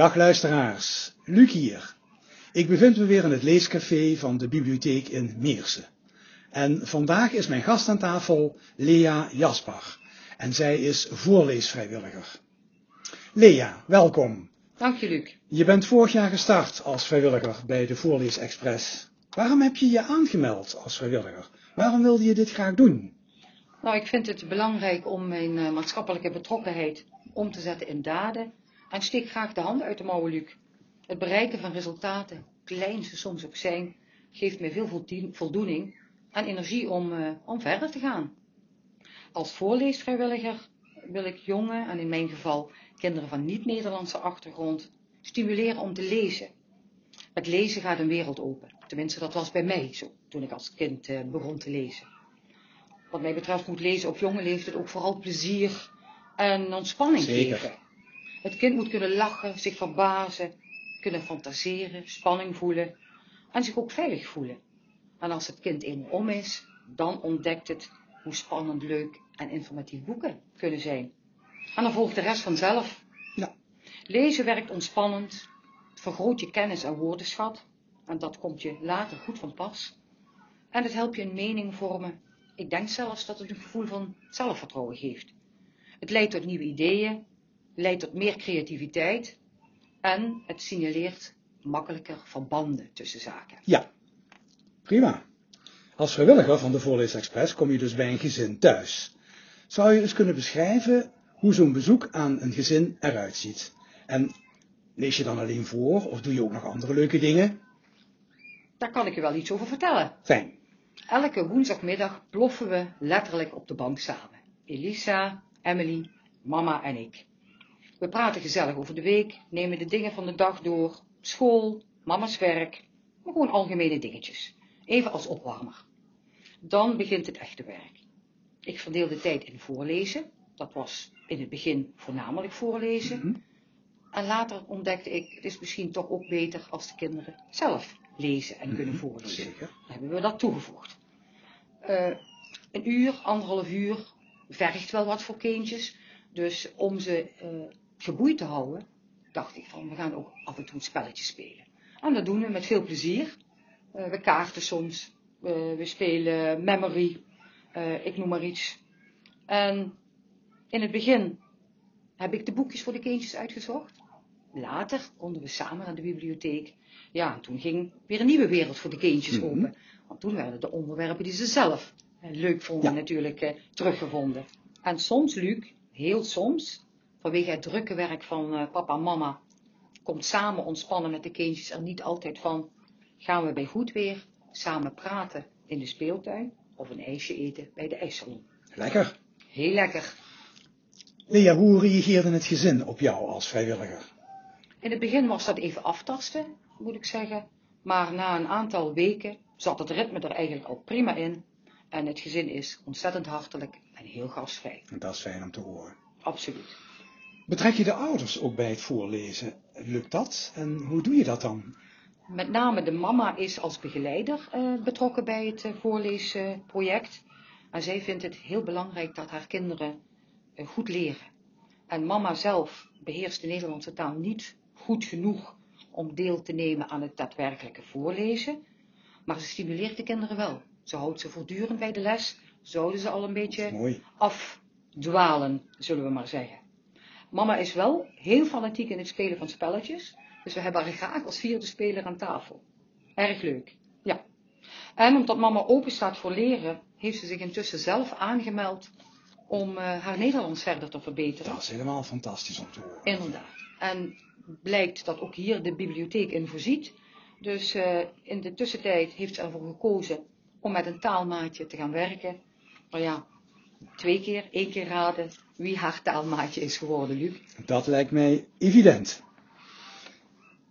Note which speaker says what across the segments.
Speaker 1: Dag luisteraars, Luc hier. Ik bevind me weer in het leescafé van de bibliotheek in Meersen. En vandaag is mijn gast aan tafel Lea Jasper. En zij is voorleesvrijwilliger. Lea, welkom.
Speaker 2: Dank je, Luc.
Speaker 1: Je bent vorig jaar gestart als vrijwilliger bij de Voorleesexpress. Waarom heb je je aangemeld als vrijwilliger? Waarom wilde je dit graag doen?
Speaker 2: Nou, ik vind het belangrijk om mijn uh, maatschappelijke betrokkenheid om te zetten in daden. En steek graag de hand uit de mouwen, Luc. Het bereiken van resultaten, klein ze soms ook zijn, geeft mij veel voldoening en energie om, uh, om verder te gaan. Als voorleesvrijwilliger wil ik jonge, en in mijn geval kinderen van niet-Nederlandse achtergrond, stimuleren om te lezen. Met lezen gaat een wereld open. Tenminste, dat was bij mij zo, toen ik als kind uh, begon te lezen. Wat mij betreft moet lezen op jonge leeftijd ook vooral plezier en ontspanning
Speaker 1: Zeker.
Speaker 2: geven. Het kind moet kunnen lachen, zich verbazen, kunnen fantaseren, spanning voelen en zich ook veilig voelen. En als het kind eenmaal om is, dan ontdekt het hoe spannend, leuk en informatief boeken kunnen zijn. En dan volgt de rest vanzelf.
Speaker 1: Ja.
Speaker 2: Lezen werkt ontspannend, vergroot je kennis en woordenschat, en dat komt je later goed van pas. En het helpt je een mening vormen. Ik denk zelfs dat het een gevoel van zelfvertrouwen geeft. Het leidt tot nieuwe ideeën, leidt tot meer creativiteit en het signaleert makkelijker verbanden tussen zaken.
Speaker 1: Ja, prima. Als vrijwilliger van de Voorleesexpress kom je dus bij een gezin thuis. Zou je eens kunnen beschrijven hoe zo'n bezoek aan een gezin eruit ziet? En lees je dan alleen voor of doe je ook nog andere leuke dingen?
Speaker 2: Daar kan ik je wel iets over vertellen.
Speaker 1: Fijn.
Speaker 2: Elke woensdagmiddag ploffen we letterlijk op de bank samen. Elisa, Emily, mama en ik. We praten gezellig over de week, nemen de dingen van de dag door, school, mama's werk, maar gewoon algemene dingetjes. Even als opwarmer. Dan begint het echte werk. Ik verdeel de tijd in voorlezen. Dat was in het begin voornamelijk voorlezen.
Speaker 1: Mhm.
Speaker 2: En later ontdekte ik, het is misschien toch ook beter als de kinderen zelf lezen en kunnen
Speaker 1: Mhm,
Speaker 2: voorlezen.
Speaker 1: Zeker.
Speaker 2: Dan hebben we dat toegevoegd. Eh, een uur, anderhalf uur vergt wel wat voor kindjes. Dus om ze eh, geboeid te houden, dacht ik van we gaan ook af en toe een spelletje spelen. En dat doen we met veel plezier. Eh, we kaarten soms, we spelen memory, eh, ik noem maar iets. En in het begin heb ik de boekjes voor de kindjes uitgezocht. Later konden we samen naar de bibliotheek. Ja, en toen ging weer een nieuwe wereld voor de kindjes
Speaker 1: Mhm.
Speaker 2: open. Want toen werden de onderwerpen die ze zelf eh, leuk vonden
Speaker 1: Ja.
Speaker 2: natuurlijk teruggevonden. En soms, Luc, heel soms, vanwege het drukke werk van eh, papa en mama, komt samen ontspannen met de kindjes er niet altijd van. Gaan we bij goed weer samen praten in de speeltuin of een ijsje eten bij de ijssalon.
Speaker 1: Lekker.
Speaker 2: Heel lekker.
Speaker 1: Lea, hoe reageerde het gezin op jou als vrijwilliger?
Speaker 2: In het begin was dat even aftasten, moet ik zeggen. Maar na een aantal weken zat het ritme er eigenlijk al prima in. En het gezin is ontzettend hartelijk en heel gastvrij.
Speaker 1: Dat is fijn om te horen.
Speaker 2: Absoluut.
Speaker 1: Betrek je de ouders ook bij het voorlezen? Lukt dat? En hoe doe je dat dan?
Speaker 2: Met name de mama is als begeleider eh, betrokken bij het eh, voorleesproject. en zij vindt het heel belangrijk dat haar kinderen eh, goed leren. En mama zelf beheerst de Nederlandse taal niet goed genoeg om deel te nemen aan het daadwerkelijke voorlezen. Maar ze stimuleert de kinderen wel. Ze houdt ze voortdurend bij de les. Zouden ze al een beetje
Speaker 1: Mooi.
Speaker 2: afdwalen, zullen we maar zeggen. Mama is wel heel fanatiek in het spelen van spelletjes. Dus we hebben haar graag als vierde speler aan tafel. Erg leuk, ja. En omdat mama open staat voor leren, heeft ze zich intussen zelf aangemeld om eh, haar Nederlands verder te verbeteren.
Speaker 1: Dat is helemaal fantastisch om te horen.
Speaker 2: Inderdaad. En blijkt dat ook hier de bibliotheek in voorziet. Dus eh, in de tussentijd heeft ze ervoor gekozen om met een taalmaatje te gaan werken. Maar ja, twee keer, één keer raden wie haar taalmaatje is geworden, Luc.
Speaker 1: Dat lijkt mij evident.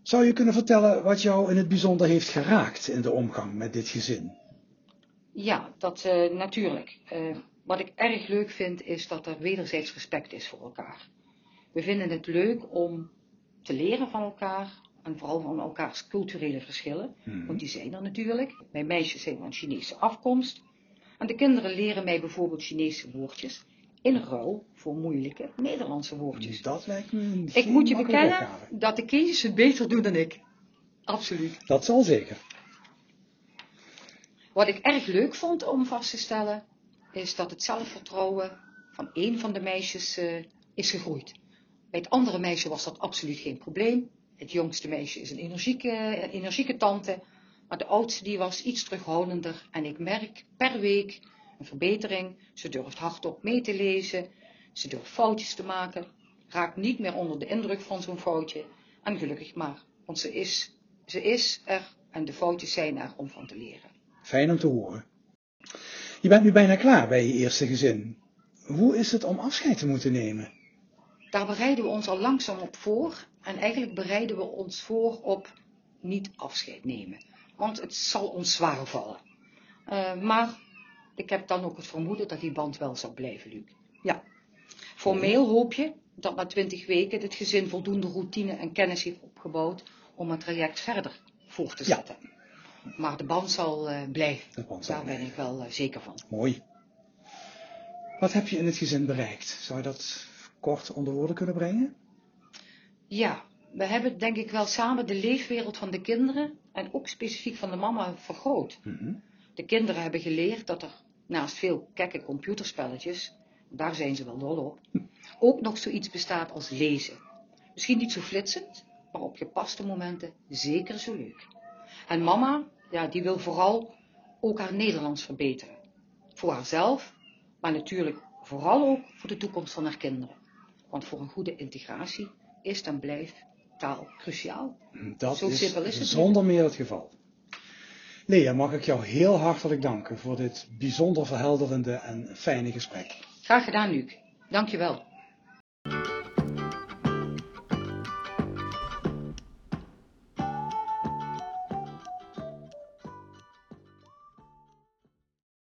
Speaker 1: Zou je kunnen vertellen wat jou in het bijzonder heeft geraakt in de omgang met dit gezin?
Speaker 2: Ja, dat eh, natuurlijk. Eh, wat ik erg leuk vind is dat er wederzijds respect is voor elkaar. We vinden het leuk om te leren van elkaar en vooral van elkaars culturele verschillen,
Speaker 1: Mhm.
Speaker 2: want die zijn er natuurlijk. Mijn meisjes zijn van Chinese afkomst en de kinderen leren mij bijvoorbeeld Chinese woordjes in ruil voor moeilijke Nederlandse woordjes.
Speaker 1: Dat lijkt me een
Speaker 2: Ik moet je bekennen
Speaker 1: opgave.
Speaker 2: dat de kindjes het beter doen dan ik. Absoluut.
Speaker 1: Dat zal zeker.
Speaker 2: Wat ik erg leuk vond om vast te stellen, is dat het zelfvertrouwen van één van de meisjes eh, is gegroeid. Bij het andere meisje was dat absoluut geen probleem. Het jongste meisje is een energieke, een energieke tante, maar de oudste die was iets terughoudender. En ik merk per week een verbetering. Ze durft hardop mee te lezen, ze durft foutjes te maken, raakt niet meer onder de indruk van zo'n foutje. En gelukkig maar, want ze is, ze is er en de foutjes zijn er om van te leren.
Speaker 1: Fijn om te horen. Je bent nu bijna klaar bij je eerste gezin. Hoe is het om afscheid te moeten nemen?
Speaker 2: Daar bereiden we ons al langzaam op voor. En eigenlijk bereiden we ons voor op niet afscheid nemen. Want het zal ons zwaar vallen. Eh, maar ik heb dan ook het vermoeden dat die band wel zal blijven, Luc. Ja. Formeel hoop je dat na twintig weken het gezin voldoende routine en kennis heeft opgebouwd om het traject verder voor te
Speaker 1: Ja.
Speaker 2: zetten. Maar de band zal eh, blijven.
Speaker 1: Band
Speaker 2: Daar ben ik wel eh, zeker van.
Speaker 1: Mooi. Wat heb je in het gezin bereikt? Zou je dat kort onder woorden kunnen brengen?
Speaker 2: Ja, we hebben denk ik wel samen de leefwereld van de kinderen en ook specifiek van de mama vergroot.
Speaker 1: Mhm.
Speaker 2: De kinderen hebben geleerd dat er naast veel kekke computerspelletjes, daar zijn ze wel dol op, ook nog zoiets bestaat als lezen. Misschien niet zo flitsend, maar op gepaste momenten zeker zo leuk. En mama, ja, die wil vooral ook haar Nederlands verbeteren. Voor haarzelf, maar natuurlijk vooral ook voor de toekomst van haar kinderen. Want voor een goede integratie is en blijft taal cruciaal.
Speaker 1: Dat
Speaker 2: Zo is het.
Speaker 1: zonder meer het geval. Lea, mag ik jou heel hartelijk danken voor dit bijzonder verhelderende en fijne gesprek.
Speaker 2: Graag gedaan, Luc. Dankjewel.